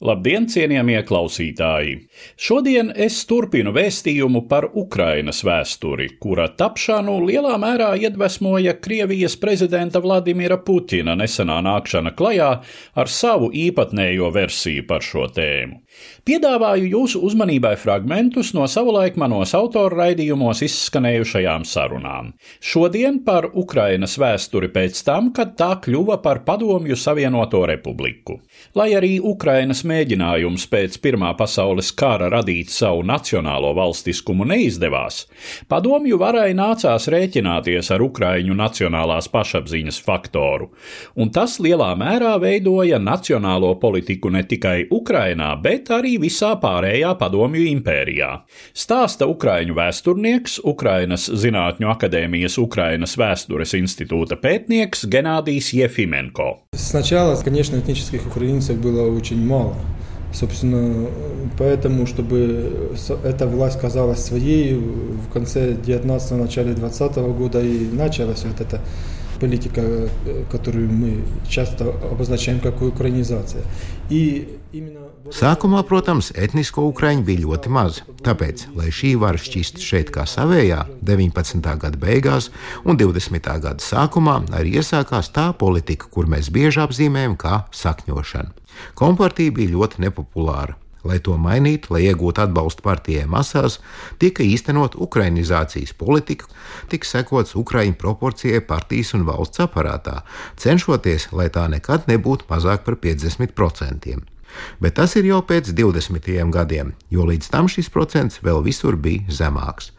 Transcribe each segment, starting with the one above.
Labdien, cienījamie klausītāji! Šodien es turpinu vēstījumu par Ukrainas vēsturi, kura tapšanu lielā mērā iedvesmoja Krievijas prezidenta Vladimira Putina nesenā nākšana klajā ar savu īpatnējo versiju par šo tēmu. Piedāvāju jūsu uzmanībai fragmentus no savulaik manos autora raidījumos izskanējušajām sarunām. Šodien par Ukrainas vēsturi pēc tam, kad tā kļuva par Padomju Savienoto republiku. Lai arī Ukrainas mēģinājums pēc Pirmā pasaules kara radīt savu nacionālo valstiskumu neizdevās, padomju varai nācās rēķināties ar Ukraiņu nacionālās pašapziņas faktoru, un tas lielā mērā veidoja nacionālo politiku ne tikai Ukrainā, bet arī visā pārējā padomju impērijā. Stāsta Ukraiņu vēsturnieks, Ukrainas Zinātņu akadēmijas Ukrainas vēstures institūta pētnieks Genādijs Jefimenko. Сначала, конечно, этнических украинцев было очень мало. Собственно, поэтому, чтобы эта власть казалась своей, в конце 19-го, начале 20 -го года и началась вот эта политика, которую мы часто обозначаем как украинизация. И именно Sākumā, protams, etnisko ukraiņu bija ļoti maz. Tāpēc, lai šī vara šķist šeit kā savējā, 19. gada beigās un 20. gada sākumā arī iesākās tā politika, kur mēs bieži apzīmējam kā sakņošana. Kompartija bija ļoti nepopulāra. Lai to mainītu, lai iegūtu atbalstu partijai masās, tika īstenot ukrainizācijas politika, tika sekots ukraiņu proporcijai partijas un valsts aparātā, cenšoties, lai tā nekad nebūtu mazāk par 50%. Bet tas ir jau pēc 20 gadiem, jo līdz tam šis procents vēl visur bija zemāks.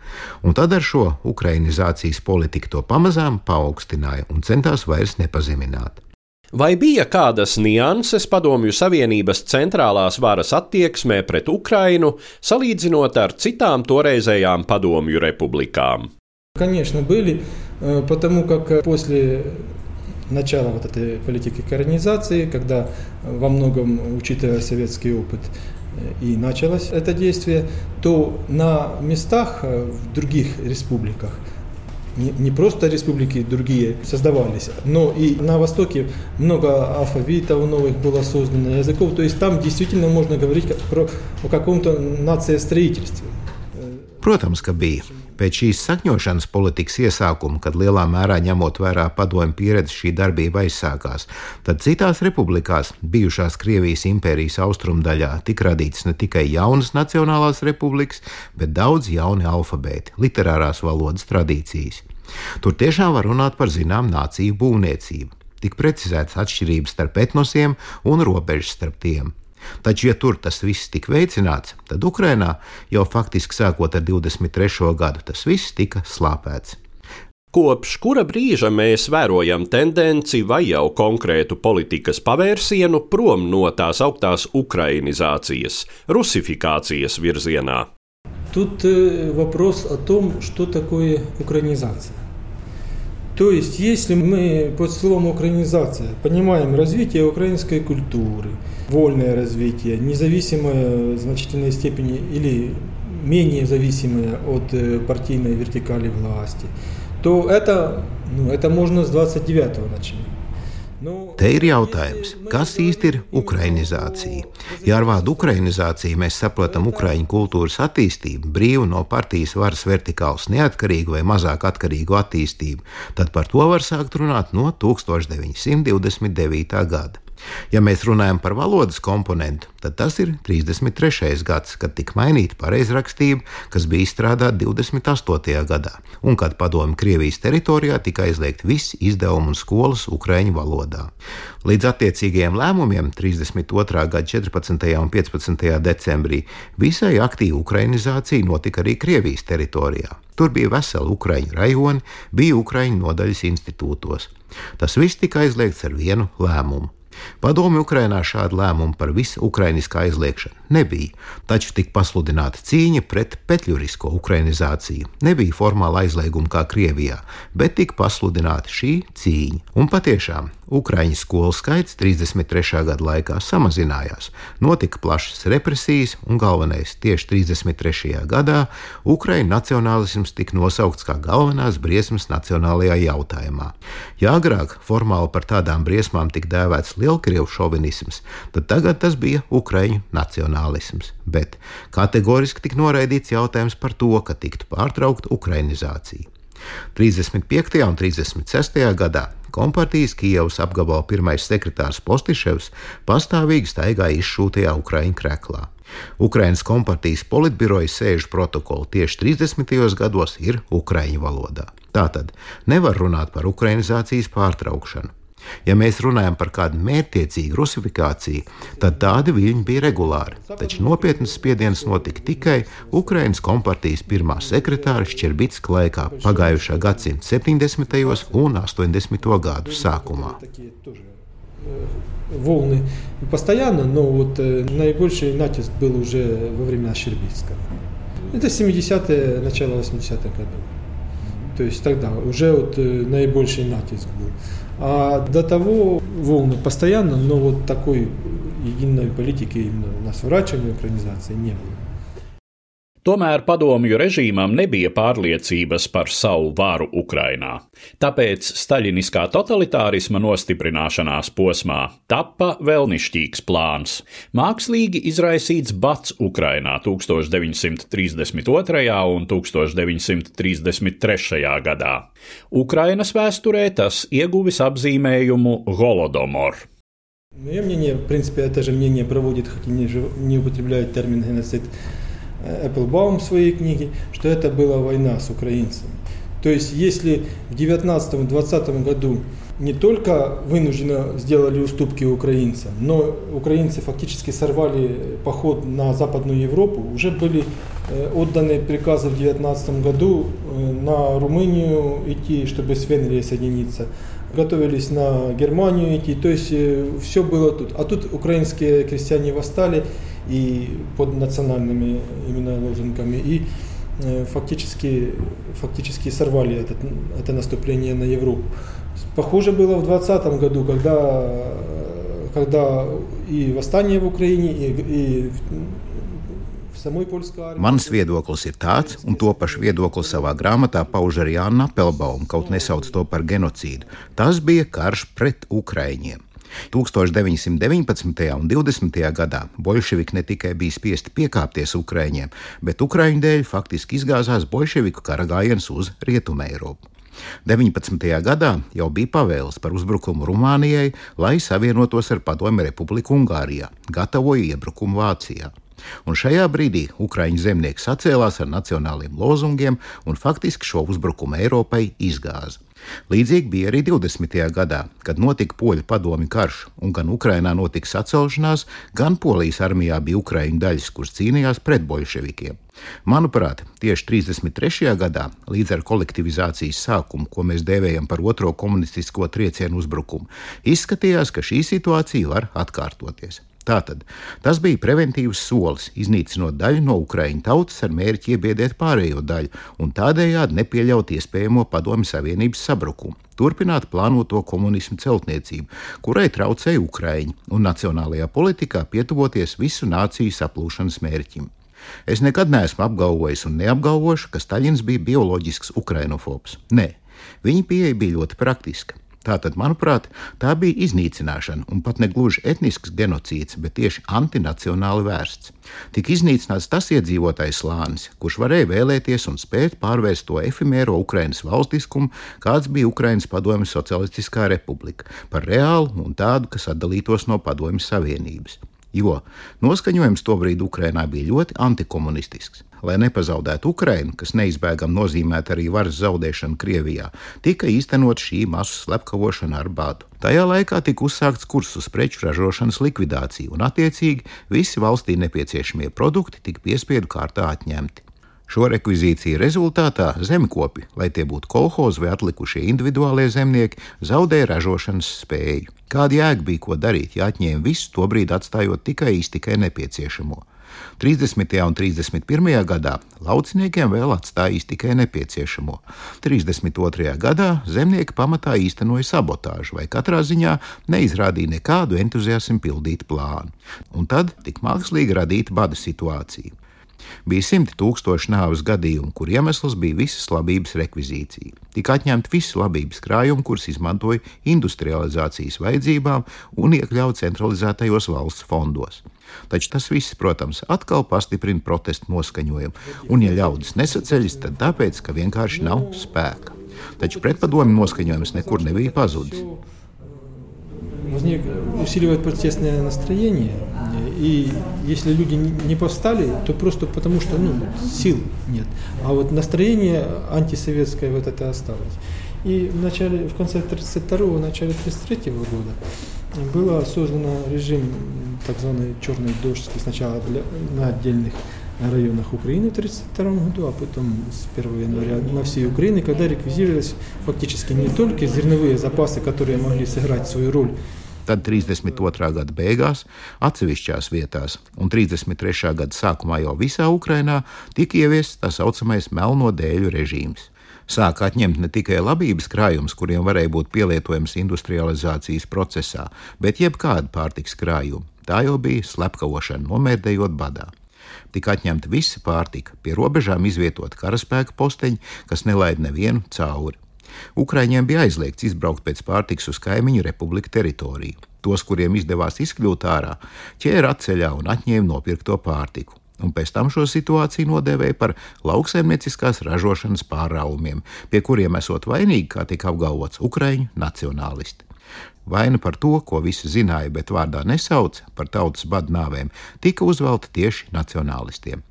Un tad ar šo ukrainizācijas politiku to pamazām paaugstināja un centās vairs nepazemināt. Vai bija kādas nianses Padomju Savienības centrālās varas attieksmē pret Ukrainu, salīdzinot ar citām toreizējām Padomju republikām? Конечно, были, потому как после начала вот этой политики коронизации, когда во многом, учитывая советский опыт, и началось это действие, то на местах в других республиках не, не просто республики другие создавались, но и на Востоке много алфавитов новых было создано, языков. То есть там действительно можно говорить про, о каком-то нациостроительстве. Protams, ka bija. Pēc šīs sakņošanas politikas iesākuma, kad lielā mērā ņemot vērā padomju pieredzi šī darbība aizsākās, tad citās republikās, bijušās Krievijas impērijas austrumdaļā, tika radītas ne tikai jaunas nacionālās republikas, bet daudz jauni alfabēti, literārās valodas tradīcijas. Tur tiešām var runāt par zinām nāciju būvniecību. Tik precizētas atšķirības starp etnosiem un robežas starp tiem. Taču, ja tur tas viss tika veicināts, tad Ukrainā jau faktiski sākot ar 23. gadu tas viss tika slāpēts. Kopš kura brīža mēs vērojam tendenci vai jau konkrētu politikas pavērsienu prom no tās augtās ukrainizācijas, rusifikācijas virzienā? Тут вопрос о том, что такое украинизация. То есть, если мы под словом украинизация понимаем развитие украинской культуры, вольное развитие, независимое в значительной степени или менее зависимое от партийной вертикали власти, то это, ну, это можно с 29-го начинать. Te ir jautājums, kas īsti ir ukrainizācija? Ja ar vārdu ukrainizācija mēs saprotam ukraiņu kultūras attīstību, brīvu no partijas varas vertikāls neatkarīgu vai mazāk atkarīgu attīstību, tad par to var sākt runāt no 1929. gada. Ja mēs runājam par valodas komponentu, tad tas ir 33. gads, kad tika mainīta pareizrakstība, kas bija izstrādāta 28. gadā, un kad padomju Krievijas teritorijā tika aizliegt visi izdevumi un skolas ukraiņu valodā. Līdz attiecīgajiem lēmumiem 32. gada 14. un 15. decembrī visai aktīva ukrainizācija notika arī Krievijas teritorijā. Tur bija veseli ukraiņu rajoni, bija ukraiņu nodaļas institūtos. Tas viss tika aizliegts ar vienu lēmumu. Padomju Ukrainā šādu lēmumu par visu ukrainisku aizliekšanu nebija, taču tika pasludināta cīņa pret petļurisko ukrainizāciju. Nebija formāla aizlieguma kā Krievijā, bet tika pasludināta šī cīņa. Un patiešām Ukraiņu skolu skaits 33. gada laikā samazinājās, notika plašas represijas, un galvenais tieši 33. gadā Ukraiņu nacionālisms tika nosaukts kā galvenās briesmas nacionālajā jautājumā. Ja agrāk formāli par tādām briesmām tika dēvēts lielkrievu šovinisms, tad tagad tas bija Ukraiņu nacionālisms. Bet kategoriski tika noraidīts jautājums par to, ka tiktu pārtraukta ukrainizācija. 35. un 36. gadā Kompartijas Kijavas apgabala pirmais sekretārs Postiševs pastāvīgi staigāja izšūtajā Ukraiņu kreklā. Ukraiņas kompartijas politbiroja sēžu protokoli tieši 30. gados ir Ukraiņu valodā. Tātad nevar runāt par ukrainizācijas pārtraukšanu. Ja mēs runājam par kādu mērķtiecīgu rusifikāciju, tad tādi viļņi bija regulāri. Taču nopietnas spiediens notika tikai Ukraiņas kompartijas pirmā sekretāra Šķerbitska laikā pagājušā gadsimta 70. un 80. gadu sākumā. волны постоянно, но вот э, наибольший натиск был уже во времена Щербицкого. Это 70-е, начало 80-х годов. То есть тогда уже вот э, наибольший натиск был. А до того волны постоянно, но вот такой единой политики именно на сворачивание украинизации не было. Tomēr padomju režīmam nebija pārliecības par savu varu Ukrainā. Tāpēc staļiniskā totalitārisma nostiprināšanās posmā tappa vēlnišķīgs plāns - mākslīgi izraisīts bats Ukrainā 1932. un 1933. gadā. Ukrainas vēsturē tas ieguvis apzīmējumu Holodomor. Мое мнение, в принципе, это же мнение проводит, хоть и не, не употребляет термин геноцид, Эпплбаум в своей книге, что это была война с украинцами. То есть если в 19-20 году не только вынужденно сделали уступки украинцам, но украинцы фактически сорвали поход на Западную Европу, уже были отданы приказы в 19 году на Румынию идти, чтобы с Венгрией соединиться. Готовились на Германию идти, то есть все было тут. А тут украинские крестьяне восстали, и под национальными именно лозунгами. И э, фактически, фактически сорвали этот, это наступление на Европу. Похоже было в 2020 году, когда, когда и восстание в Украине, и, и Mans viedoklis ir tāds, un to pašu viedokli savā grāmatā pauž arī Anna Pelbaum, kaut nesauc to par genocīdu. Tas bija karš pret Ukraiņiem. 1919. un 20. gadā bolševiki ne tikai bija spiesti piekāpties Ukraiņiem, bet Ukraiņu dēļ faktiski izgāzās bolševiku kara gājiens uz Rietumē Eiropu. 19. gadā jau bija pavēles par uzbrukumu Rumānijai, lai savienotos ar Padomju Republiku Ungārijā, gatavoja iebrukumu Vācijā. Un šajā brīdī Ukraiņu zemnieki sacēlās ar nacionāliem lozungiem un faktiski šo uzbrukumu Eiropai izgāza. Līdzīgi bija arī 20. gadā, kad notika poļu padomi karš, un gan Ukrainā notika sacelšanās, gan Polijas armijā bija ukraiņu daļas, kuras cīnījās pret bolševikiem. Manuprāt, tieši 33. gadā, līdz ar kolektivizācijas sākumu, ko mēs dēvējam par otro komunistisko triecienu uzbrukumu, izskatījās, ka šī situācija var atkārtoties. Tātad tas bija preventīvs solis, iznīcinot daļu no Ukraiņu tautas ar mērķi iebiedēt pārējo daļu un tādējādi nepieļaut iespējamo Padomju Savienības sabrukumu. Turpināt plānoto komunismu celtniecību, kurai traucēja Ukraiņi un nacionālajā politikā pietuvoties visu nāciju saplūšanas mērķim. Es nekad neesmu apgalvojis un neapgalvošu, ka Staļins bija bioloģisks ukrainofobs. Nē, viņa pieeja bija ļoti praktiska. Tātad, manuprāt, tā bija iznīcināšana un pat ne gluži etnisks genocīds, bet tieši antinacionāli vērsts. Tik iznīcināts tas iedzīvotājs slānis, kurš varēja vēlēties un spēt pārvērst to efimēro Ukraiņas valstiskumu, kāds bija Ukraiņas Padomju Socialistiskā republika, par reālu un tādu, kas atdalītos no Padomju Savienības jo noskaņojums tobrīd Ukrainā bija ļoti antikomunistisks. Lai nepazaudētu Ukrainu, kas neizbēgami nozīmētu arī varas zaudēšanu Krievijā, tika īstenot šī masu slepkavošana ar badu. Tajā laikā tika uzsākts kurs uz preču ražošanas likvidāciju, un attiecīgi visi valstī nepieciešamie produkti tika piespiedu kārtā atņemti. Šo rekvizīciju rezultātā zemkopi, lai tie būtu kolhozi vai atlikušie individuālie zemnieki, zaudēja ražošanas spēju. Kāda jēga bija ko darīt, ja atņēma visu, tobrīd atstājot tikai iztikai nepieciešamo? 30. un 31. gadā lauciniekiem vēl atstāja tikai nepieciešamo. 32. gadā zemnieki pamatā īstenoja sabotāžu vai katrā ziņā neizrādīja nekādu entuziasmu pildīt plānu. Un tad tik mākslīgi radīta bada situācija. Bija simti tūkstoši nāves gadījumu, kur iemesls bija visas labības rekvizīcija. Tika atņemti visi labības krājumi, kurus izmantoja industrializācijas vajadzībām un iekļauts centralizētajos valsts fondos. Taču tas viss, protams, atkal pastiprina protestu noskaņojumu, un, ja ļaudis nesaceļas, tad tāpēc, ka vienkārši nav spēka. Tačу pretpadomju noskaņojums nekur nebija pazudis. возник, усиливает протестное настроение. И если люди не повстали, то просто потому что ну, сил нет. А вот настроение антисоветское вот это осталось. И в, начале, в конце 1932-го, начале 1933 года было создано режим так званый черный дождь сначала для, на отдельных районах Украины в 1932 году, а потом с 1 января на всей Украине, когда реквизировались фактически не только зерновые запасы, которые могли сыграть свою роль Tad 32. gada beigās, atsevišķās vietās, un 33. gada sākumā jau visā Ukrainā tika ieviests tā saucamais melno dēļu režīms. Sāka atņemt ne tikai labības krājumus, kuriem varēja būt pielietojams industrializācijas procesā, bet jebkādu pārtiks krājumu. Tā jau bija slepkavošana, nomērdējot badā tika atņemta visa pārtika, pie robežām izvietot karaspēka posteņi, kas nelaid nevienu cauri. Ukraiņiem bija aizliegts izbraukt pēc pārtiks uz kaimiņu republiku teritoriju. Tos, kuriem izdevās izkļūt ārā, ķēra atceļā un atņēma nopirkto pārtiku. Un pēc tam šo situāciju nodēvēja par lauksaimnieciskās ražošanas pārāvumiem, pie kuriem esot vainīgi, kā tika apgalvots, Ukrāņu nacionālisti. Vaina par to, ko visi zināja, bet vārdā nesauca par tautas badnāvēm, tika uzvelta tieši nacionālistiem.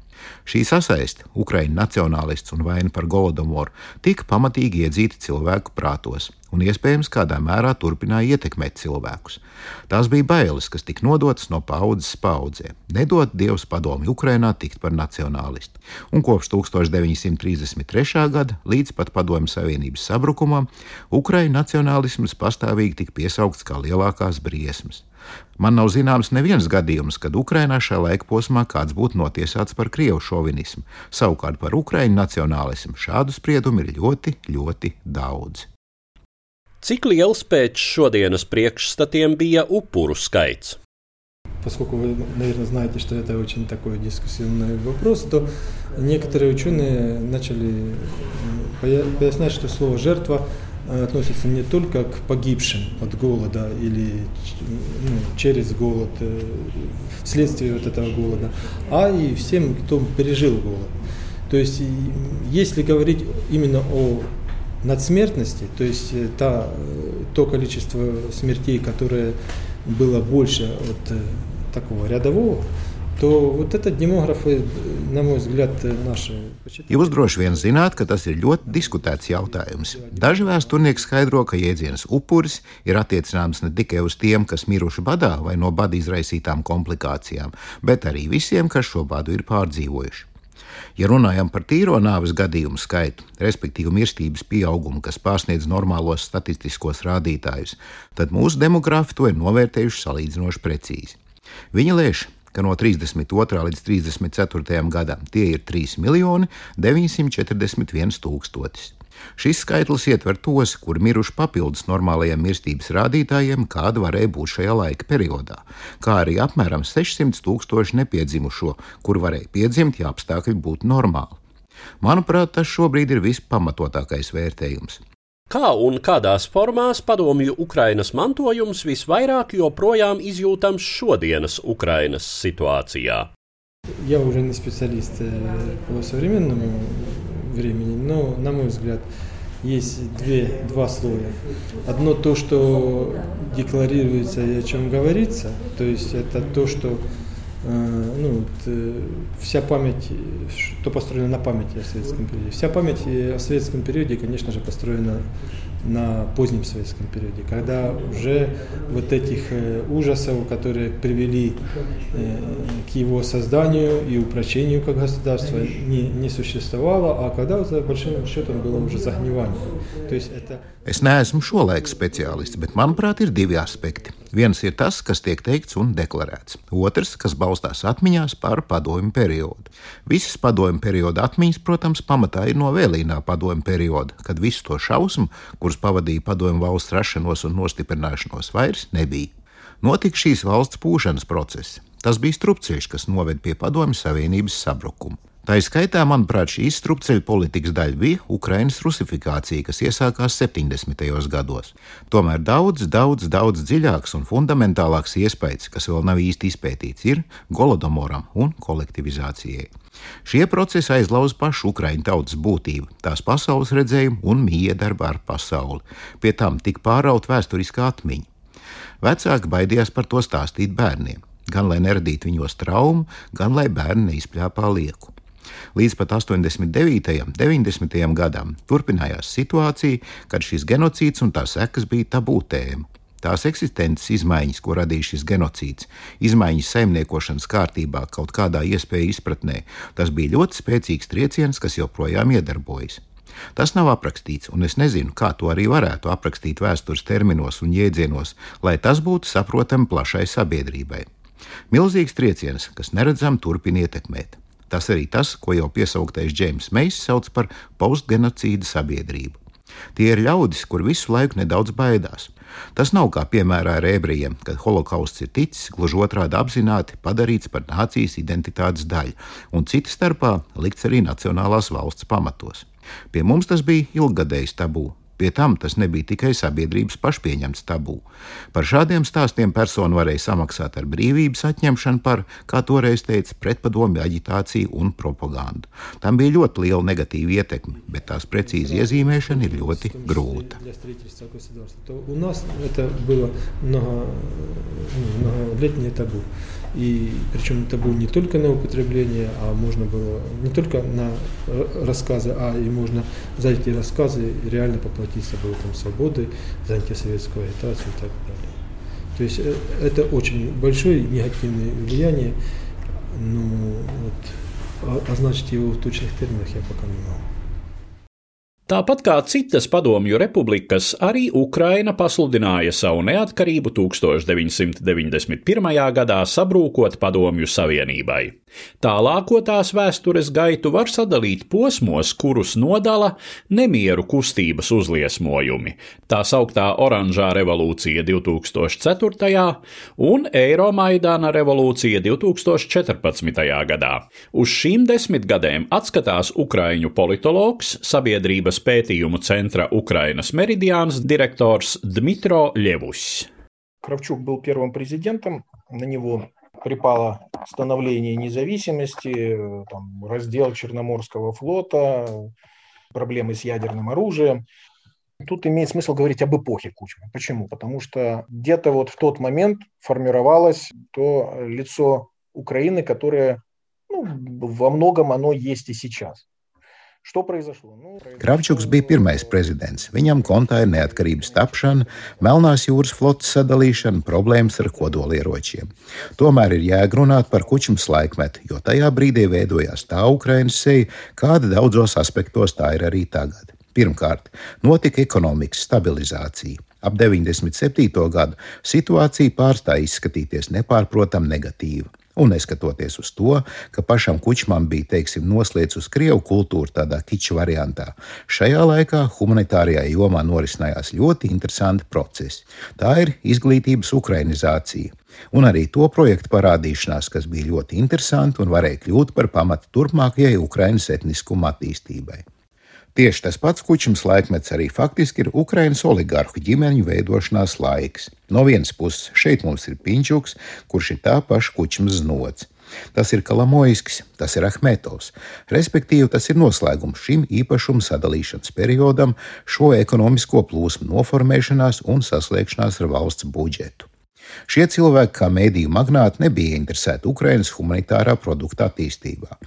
Šī sasaiste, Ukraiņu nacionālists un vaina par Golodomoru, tika pamatīgi iedzīta cilvēku prātos un iespējams kādā mērā turpināja ietekmēt cilvēkus. Tās bija bailes, kas tika nodotas no paudzes paudzē. Nedod Dievs padomi Ukrainā tikt par nacionālistu. Un kopš 1933. gada līdz pat Padomju Savienības sabrukumam Ukraiņu nacionālisms pastāvīgi tika piesaukts kā lielākās briesmas. Man nav zināms neviens gadījums, kad Ukrainā šajā laika posmā kāds būtu notiesāts par krievu šovinismu. Savukārt par ukraiņu nacionālismu šādu spriedumu ir ļoti, ļoti daudz. Cik liels pēc šodienas priekšstatiem bija upuru skaits? Поскольку вы, наверное, знаете, что это очень такой дискуссионный вопрос, то некоторые ученые начали пояснять, что слово «жертва» относится не только к погибшим от голода или ну, через голод, э, вследствие вот этого голода, а и всем, кто пережил голод. То есть, если говорить именно о надсмертности, то есть э, та, э, то количество смертей, которое было больше от такого рядового, то вот этот демографы, на мой взгляд, наши. Jūs droši vien zināt, ka tas ir ļoti diskutēts jautājums. Daži vēsturnieki skaidro, ka jēdziens upuris ir attiecināms ne tikai uz tiem, kas miruši badā vai no bada izraisītām komplikācijām, bet arī visiem, kas šo badu ir pārdzīvojuši. Ja runājam par tīro nāves gadījumu skaitu, respektīvi mirstības pieaugumu, kas pārsniedz normālos statistiskos rādītājus, tad mūsu demografi to ir novērtējuši salīdzinoši precīzi. Viņi lēš, ka no 32. līdz 34. gadam tie ir 3 miljoni 941 tūkstotis. Šis skaitlis ietver tos, kuri miruši papildus normālajiem mirstības rādītājiem, kāda varēja būt šajā laika periodā, kā arī apmēram 600 tūkstoši nepiedzimušo, kur varēja piedzimt, ja apstākļi būtu normāli. Manuprāt, tas šobrīd ir vispamatotākais vērtējums. Kā un kādās formās padomju Ukrainas mantojums visvairāk joprojām izjūtams šodienas Ukrainas situācijā? Я уже не специалист э, по современному времени, но, на мой взгляд, есть две, два слоя. Одно то, что декларируется и о чем говорится, то есть это то, что э, ну, э, вся память, что построено на памяти о советском периоде. Вся память о советском периоде, конечно же, построена на позднем советском периоде, когда уже вот этих э, ужасов, которые привели э, к его созданию и упрочению как государства, не, не существовало, а когда, за большим счетом, было уже загнивание. То есть это... Es neesmu šo laiku speciālists, bet manuprāt, ir divi aspekti. Viens ir tas, kas tiek teikts un deklarēts. Otrs, kas balstās atmiņās par padomju periodu. Visas padomju perioda atmiņas, protams, pamatā ir no vēlīnā padomju perioda, kad visu to šausmu, kurus pavadīja padomju valsts rašanos un nostiprināšanos, vairs nebija. Notika šīs valsts pūšanas process. Tas bija strupceļš, kas noved pie padomju savienības sabrukuma. Tā izskaitā, manuprāt, šī strupceļa politikas daļa bija Ukraiņas rusifikācija, kas iesākās 70. gados. Tomēr daudz, daudz, daudz dziļāks un fundamentālāks iespējas, kas vēl nav īsti izpētīts, ir Golodomoram un kolektivizācijai. Šie procesi aizlauza pašu Ukraiņu tautas būtību, tās pasaules redzējumu un miedarbu ar pasauli. Pie tam tika pāraut vēsturiskā atmiņa. Vecāki baidījās par to stāstīt bērniem, gan lai neradītu viņos traumu, gan lai bērni neizpļāpā lieku. Līdz pat 89. un 90. gadam turpinājās situācija, kad šis genocīds un tā sekas bija tabū tēma. Tās eksistences izmaiņas, ko radīja šis genocīds, izmaiņas saimniekošanas kārtībā, kaut kādā iespēja izpratnē, tas bija ļoti spēcīgs trieciens, kas joprojām iedarbojas. Tas nav aprakstīts, un es nezinu, kā to arī varētu aprakstīt vēstures terminos un jēdzienos, lai tas būtu saprotami plašai sabiedrībai. Milzīgs trieciens, kas neredzam turpina ietekmēt. Tas arī tas, ko jau piesauktais Džeims Meijs sauc par postgenocīda sabiedrību. Tie ir ļaudis, kur visu laiku nedaudz baidās. Tas nav kā piemērā ar ebrejiem, kad holokausts ir ticis gluži otrādi apzināti padarīts par nācijas identitātes daļu, un cita starpā likts arī nacionālās valsts pamatos. Pie mums tas bija ilggadējs tabū, Pie tam tas nebija tikai sabiedrības pašpieņemts tabū. Par šādiem stāstiem persona varēja samaksāt ar brīvības atņemšanu par, kā toreiz teica, pretpadomju aģitāciju un propagandu. Tam bija ļoti liela negatīva ietekme, bet tās precīzi iezīmēšana ir ļoti grūta. У нас это было много, многолетнее табу. И причем это было не только на употребление, а можно было не только на рассказы, а и можно за эти рассказы реально поплатить Собой там, свободой, за антисоветскую агитацию и так далее. То есть это очень большое негативное влияние, но вот, означить его в точных терминах я пока не могу. Tāpat kā citas padomju republikas, arī Ukraina pasludināja savu neatkarību 1991. gadā sabrūkot padomju savienībai. Tālāko tās vēstures gaitu var sadalīt posmos, kurus nodala nemieru kustības uzliesmojumi - tā sauktā Oranžā revolūcija 2004. un Eiromaidāna revolūcija 2014. gadā. Uz šīm desmitgadēm atskatās ukraiņu politologs, sabiedrības pētījumu centra Ukrainas Meridiāns direktors Dmitro Ļevus. Кравчук был первым президентом, на него припало становление независимости, там, раздел Черноморского флота, проблемы с ядерным оружием. Тут имеет смысл говорить об эпохе Кучмы. Почему? Потому что где-то вот в тот момент формировалось то лицо Украины, которое ну, во многом оно есть и сейчас. Kravčuks bija pirmais prezidents. Viņam kontā ir neatkarības tapšana, Melnās jūras flotes sadalīšana, problēmas ar kodolieročiem. Tomēr ir jēgrunāt par kučmas laikmetu, jo tajā brīdī veidojās tā Ukrainas seja, kāda daudzos aspektos tā ir arī tagad. Pirmkārt, notika ekonomikas stabilizācija. Ap 97. gadu situācija pārstāja izskatīties nepārprotami negatīva. Un neskatoties uz to, ka pašam kučmam bija teiksim, noslēdz uz krievu kultūru tādā kiča variantā, šajā laikā humanitārajā jomā norisinājās ļoti interesanti procesi. Tā ir izglītības ukrainizācija. Un arī to projektu parādīšanās, kas bija ļoti interesanti un varēja kļūt par pamatu turpmākajai Ukraiņas etniskuma attīstībai. Tieši tas pats kučums laikmets arī faktiski ir Ukraiņas oligarhu ģimeņu veidošanās laiks. No vienas puses, šeit mums ir Pinčuks, kurš ir tā paša kučums znots. Tas ir Kalamojskis, tas ir Ahmetovs. Respektīvi, tas ir noslēgums šim īpašumu sadalīšanas periodam, šo ekonomisko plūsmu noformēšanās un saslēgšanās ar valsts budžetu. Šie cilvēki, kā mēdīju magnāti, nebija interesēti Ukraiņas humanitārā produkta attīstībā.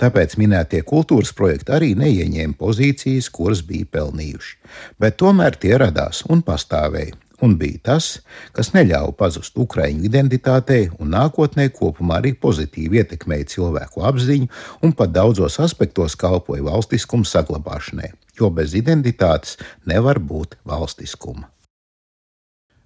Tāpēc minētie kultūras projekti arī neieņēma pozīcijas, kuras bija pelnījuši. Bet tomēr tie radās un pastāvēja un bija tas, kas neļāva pazust ukraiņu identitātei un nākotnē kopumā arī pozitīvi ietekmēja cilvēku apziņu un pat daudzos aspektos kalpoja valstiskuma saglabāšanai, jo bez identitātes nevar būt valstiskuma.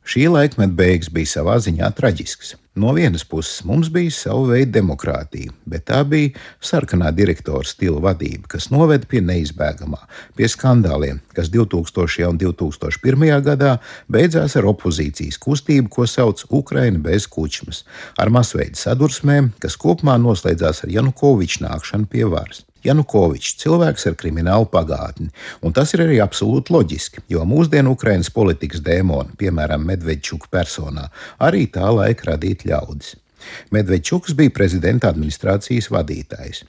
Šī laikmeta beigas bija savā ziņā traģisks. No vienas puses mums bija sava veida demokrātija, bet tā bija sarkanā direktora stila vadība, kas noveda pie neizbēgamā, pie skandāliem, kas 2000. un 2001. gadā beidzās ar opozīcijas kustību, ko sauc Ukraina bez kučmas, ar masveida sadursmēm, kas kopumā noslēdzās ar Janukoviča nākšanu pie varas. Janukovičs, cilvēks ar kriminālu pagātni. Un tas ir arī absolūti loģiski, jo mūsdienu Ukraiņas politikas dēmoni, piemēram, Medvedčuka personā, arī tā laika radīt ļaudis. Medvedčuks bija prezidenta administrācijas vadītājs.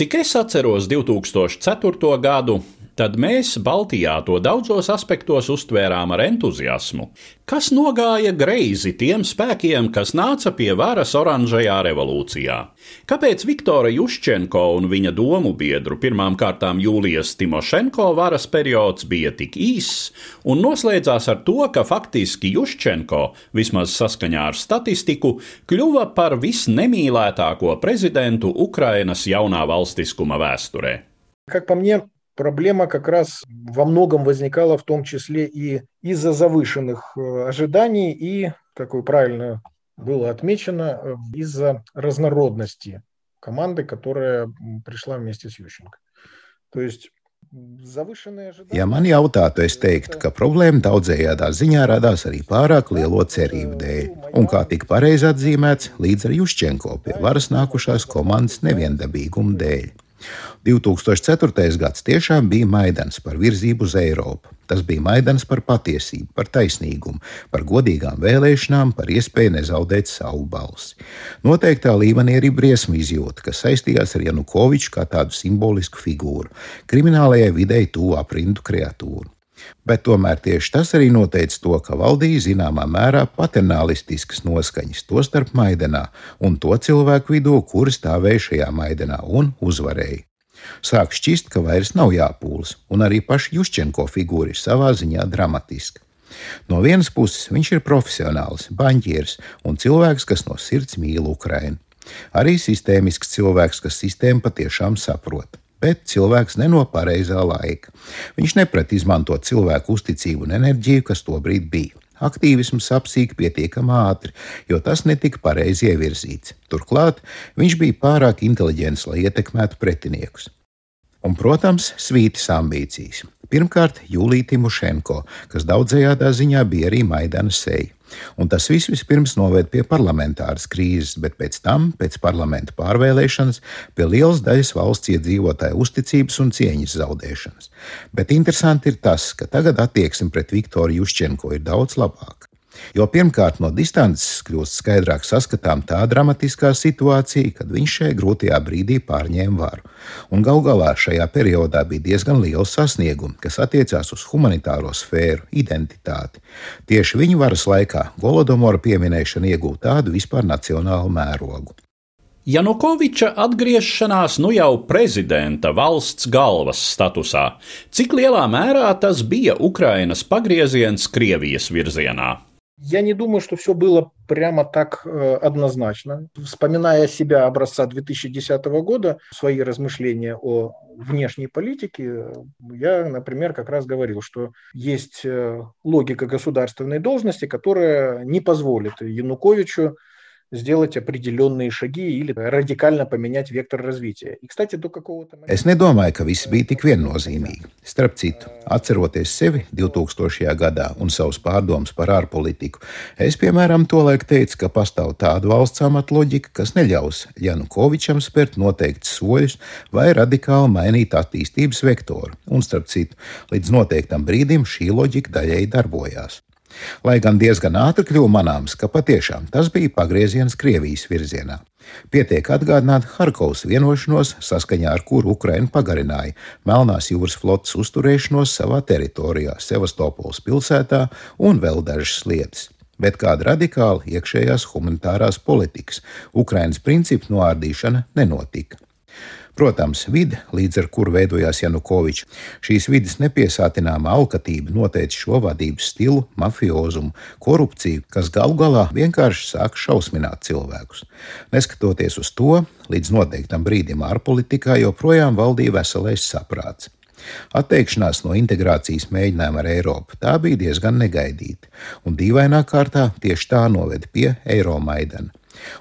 Cik es atceros 2004. gadu, tad mēs Baltijā to daudzos aspektos uztvērām ar entuziasmu. Kas nogāja greizi tiem spēkiem, kas nāca pie varas oranžajā revolūcijā? Kāpēc Viktora Juščenko un viņa domu biedru pirmām kārtām Jūlijas Timošenko varas periods bija tik īss un noslēdzās ar to, ka faktiski Juščenko, vismaz saskaņā ar statistiku, kļuva par visnemīlētāko prezidentu Ukrainas jaunā valstiskuma vēsturē? Как по мне, проблема как раз во многом возникала в том числе и из-за завышенных э, ожиданий и, как вы правильно было отмечено, э, из-за разнородности команды, которая пришла вместе с Ющенко. То есть Ja man jautātu, es teiktu, ka problēma daudzējādā ziņā radās arī pārāk lielo cerību dēļ, un kā tika pareizi atzīmēts, līdz ar Juščenko pie varas nākušās komandas neviendabīguma dēļ. 2004. gads tiešām bija maidans par virzību uz Eiropu. Tas bija maidans par patiesību, par taisnīgumu, par godīgām vēlēšanām, par iespēju nezaudēt savu balsi. Noteiktā līmenī arī briesmu izjūta, kas saistījās ar Janukoviču kā tādu simbolisku figūru, kriminālajai videi tuvu aprindu kreatūru. Bet tomēr tieši tas arī noteica to, ka valdīja zināmā mērā paternālistiskas noskaņas, tostarp Maidenā un to cilvēku vidū, kuri stāvēja šajā Maidenā un uzvarēja. Sāk šķist, ka vairs nav jāpūlas, un arī paša Juščenko figūra ir savā ziņā dramatiska. No vienas puses viņš ir profesionāls, banķieris un cilvēks, kas no sirds mīl Ukrainu. Arī sistēmisks cilvēks, kas sistēmu patiešām saprot bet cilvēks ne no pareizā laika. Viņš neprat izmantot cilvēku uzticību un enerģiju, kas tobrīd bija. Aktīvisms apsīk pietiekami ātri, jo tas netika pareizi ievirzīts. Turklāt viņš bija pārāk inteliģents, lai ietekmētu pretiniekus. Un, protams, svītas ambīcijas. Pirmkārt, Jūlija Timošenko, kas daudzējādā ziņā bija arī Maidana seja. Un tas viss vispirms noved pie parlamentāras krīzes, bet pēc tam, pēc parlamenta pārvēlēšanas, pie lielas daļas valsts iedzīvotāju uzticības un cieņas zaudēšanas. Bet interesanti ir tas, ka tagad attieksme pret Viktoru Juščenko ir daudz labāka. Jo pirmkārt, no distances kļūst skaidrāk saskatām tā dramatiskā situācija, kad viņš šajā grūtajā brīdī pārņēma varu. Un gal galā šajā periodā bija diezgan liels sasniegumi, kas attiecās uz humanitāro sfēru, identitāti. Tieši viņa varas laikā Golodomora pieminēšana iegūta tādu vispār nacionālu mērogu. Janukoviča atgriešanās nu jau prezidenta valsts galvas statusā, cik lielā mērā tas bija Ukrainas pagrieziens Krievijas virzienā? Я не думаю, что все было прямо так э, однозначно. Вспоминая себя образца 2010 года, свои размышления о внешней политике, я, например, как раз говорил, что есть э, логика государственной должности, которая не позволит Януковичу сделать определенные шаги или радикально поменять vektoru развития. И, kстати, до какого-то момента... Es nedomāju, ka viss bija tik viennozīmīgi. Starp citu, atceroties sevi 2000. gadā un savus pārdomus par ārpolitiku, es, piemēram, tolaik teicu, ka pastāv tāda valsts amata loģika, kas neļaus Janukovičam spērt noteikts soļus vai radikāli mainīt attīstības vektoru. Un, starp citu, līdz noteiktam brīdim šī loģika daļēji darbojās. Lai gan diezgan ātri kļuva manāms, ka patiešām tas bija pagrieziens Krievijas virzienā. Pietiek atgādināt Harkovas vienošanos, saskaņā ar kuru Ukraina pagarināja Melnās jūras flotes uzturēšanos savā teritorijā, Sevastopols pilsētā un vēl dažas lietas bet kāda radikāla iekšējās humanitārās politikas, Ukrainas principu noārdīšana nenotika. Protams, vide, līdz ar kuru veidojās Janukovičs, šīs vidas nepiesātināma alkatība noteica šo vadības stilu, mafiozumu, korupciju, kas galu galā vienkārši sāk šausmināt cilvēkus. Neskatoties uz to, līdz noteiktam brīdim ārpolitikā joprojām valdīja veselais saprāts. Atteikšanās no integrācijas mēģinājuma ar Eiropu tā bija diezgan negaidīta, un dīvainā kārtā tieši tā noveda pie Eiromaidana.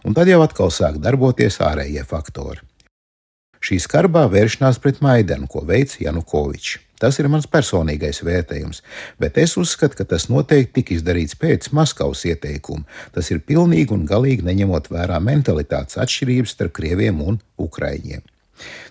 Un tad jau atkal sāk darboties ārējie faktori. Šī skarbā vēršanās pret Maidanu, ko veids Janukovičs. Tas ir mans personīgais vērtējums, bet es uzskatu, ka tas noteikti tika izdarīts pēc Maskavas ieteikuma. Tas ir pilnīgi un galīgi neņemot vērā mentalitātes atšķirības starp krieviem un ukraiņiem.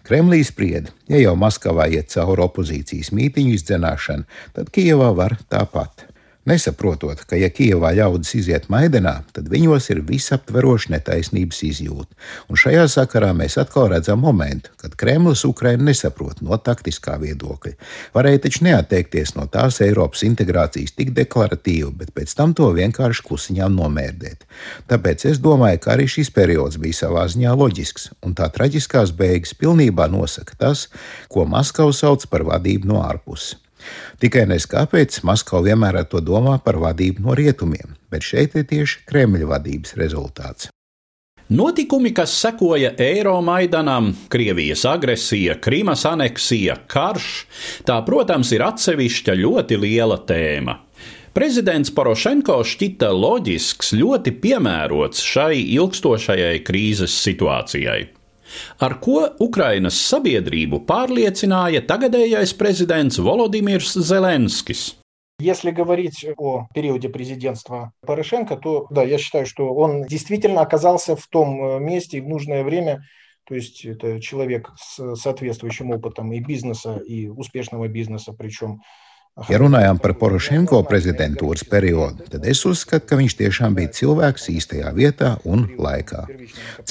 Kremlī sprieda, ja jau Maskavā iet cauri opozīcijas mītīņu izdzenāšana, tad Kijevā var tāpat nesaprotot, ka, ja Kijavā ļaudis iziet maidenā, tad viņos ir visaptveroša netaisnības izjūta. Un šajā sakarā mēs atkal redzam momentu, kad Kremlis Ukrainu nesaprot no taktiskā viedokļa. Varēja taču neatteikties no tās Eiropas integrācijas tik deklaratīvi, bet pēc tam to vienkārši klusiņām nomērdēt. Tāpēc es domāju, ka arī šis periods bija savā ziņā loģisks, un tā traģiskās beigas pilnībā nosaka tas, ko Maskava sauc par vadību no ārpuses. Tikai nes kāpēc Maskava vienmēr ar to domā par vadību no rietumiem, bet šeit ir tieši Kremļa vadības rezultāts. Notikumi, kas sekoja Eiromaidanam, Krievijas agresija, Krīmas aneksija, karš, tā, protams, ir atsevišķa ļoti liela tēma. Prezidents Porošenko šķita loģisks, ļoti piemērots šai ilgstošajai krīzes situācijai. Ar ko Ukrainas sabiedrību pārliecināja tagadējais prezidents Volodimirs Zelenskis. Если говорить о периоде президентства Порошенко, то да, я считаю, что он действительно оказался в том э, месте и в нужное время. То есть это человек с соответствующим опытом и бизнеса, и успешного бизнеса, причем Ja runājām par Porošenko prezidentūras periodu, tad es uzskatu, ka viņš tiešām bija cilvēks īstajā vietā un laikā.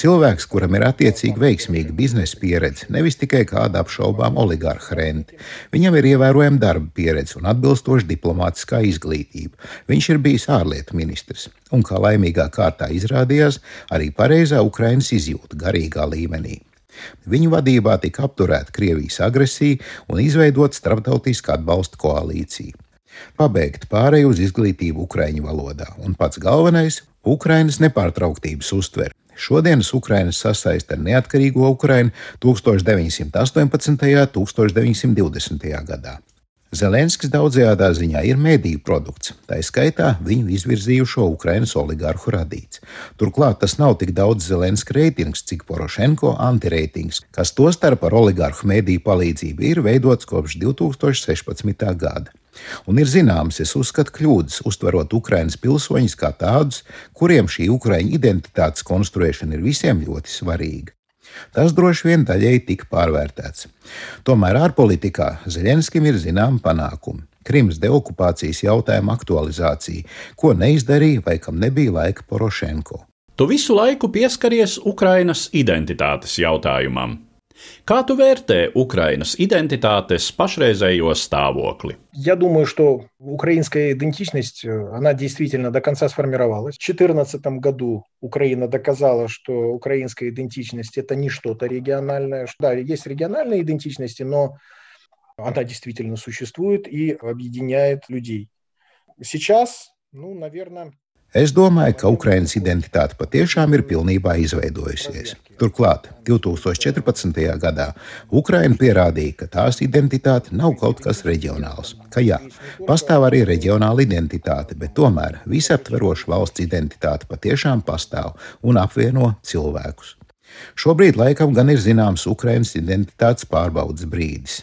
Cilvēks, kuram ir attiecīgi veiksmīga biznesa pieredze, nevis tikai kāda apšaubām oligarha renti. Viņam ir ievērojama darba pieredze un atbilstoša diplomātiskā izglītība. Viņš ir bijis ārlietu ministrs un, kā laimīgā kārtā izrādījās, arī pareizā Ukrainas izjūta garīgā līmenī. Viņu vadībā tika apturēta Krievijas agresija un izveidota starptautiska atbalsta koalīcija. Pabeigt pārēju uz izglītību Ukraiņu valodā, un pats galvenais - Ukrainas nepārtrauktības uztvere. Šodienas Ukrainas sasaista ar neatkarīgo Ukrainu 1918. un 1920. gadā. Zelenskis daudzajā ziņā ir mediju produkts, tā skaitā viņu izvirzījušo Ukrainas oligarhu radīts. Turklāt tas nav tik daudz Zelenska reitings, cik Porošenko antireitings, kas tostarp ar oligarhu mediju palīdzību ir veidots kopš 2016. gada. Un ir zināms, es uzskatu kļūdas, uztverot Ukraiņas pilsoņus kā tādus, kuriem šī Ukraiņu identitātes konstruēšana ir visiem ļoti svarīga. Tas droši vien daļēji tika pārvērtēts. Tomēr ārpolitikā Zeļenskim ir zināma panākuma. Krimas deokupācijas jautājuma aktualizācija, ko neizdarīja vai kam nebija laika Porošenko. Tu visu laiku pieskaries Ukrainas identitātes jautājumam. Kā tu vērtē Украиnas идентитатес pašreizējo stāvokli? Я думаю, что украинская идентичность, она действительно до конца сформировалась. В 2014 году Украина доказала, что украинская идентичность – это не что-то региональное. Да, есть региональные идентичности, но она действительно существует и объединяет людей. Сейчас, ну, наверное, Es domāju, ka Ukraiņas identitāte patiešām ir pilnībā izveidojusies. Turklāt 2014. gadā Ukraina pierādīja, ka tās identitāte nav kaut kas reģionāls. Ka jā, pastāv arī reģionāla identitāte, bet tomēr visaptveroša valsts identitāte patiešām pastāv un apvieno cilvēkus. Šobrīd laikam gan ir zināms Ukraiņas identitātes pārbaudas brīdis.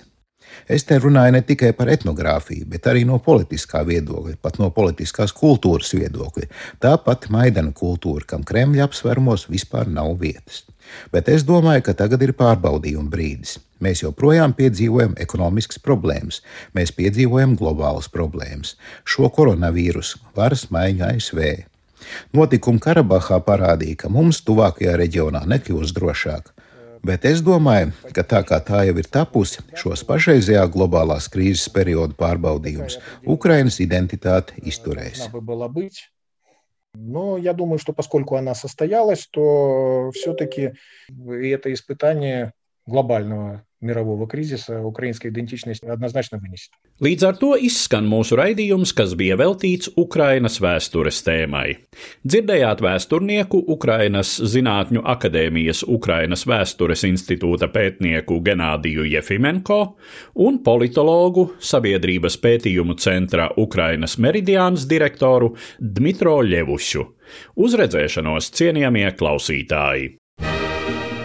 Es te runāju ne tikai par etnogrāfiju, bet arī no politiskā viedokļa, pat no politiskās kultūras viedokļa. Tāpat maidana kultūra, kam Kremļa apsvērumos vispār nav vietas. Bet es domāju, ka tagad ir pārbaudījuma brīdis. Mēs joprojām piedzīvojam ekonomiskas problēmas, mēs piedzīvojam globālas problēmas, šo koronavīrusu, varas maiņu ASV. Notikumi Karabahā parādīja, ka mums tuvākajā reģionā nekļūs drošāk. Bet es domāju, ka tā kā tā jau ir tapusi, šos pašreizējā globālās krīzes perioda pārbaudījums Украиnas identitāte izturēs. Но я думаю, что поскольку она состоялась, то все-таки это испытание глобального мирового кризиса украинская идентичность однозначно вынесет. Līdz ar to izskan mūsu raidījums, kas bija veltīts Ukrainas vēstures tēmai. Dzirdējāt vēsturnieku Ukrainas Zinātņu akadēmijas Ukrainas vēstures institūta pētnieku Genādiju Jefimenko un politologu Sabiedrības pētījumu centra Ukrainas meridiāns direktoru Dmitro Ļevušu. Uz redzēšanos, cienījamie klausītāji!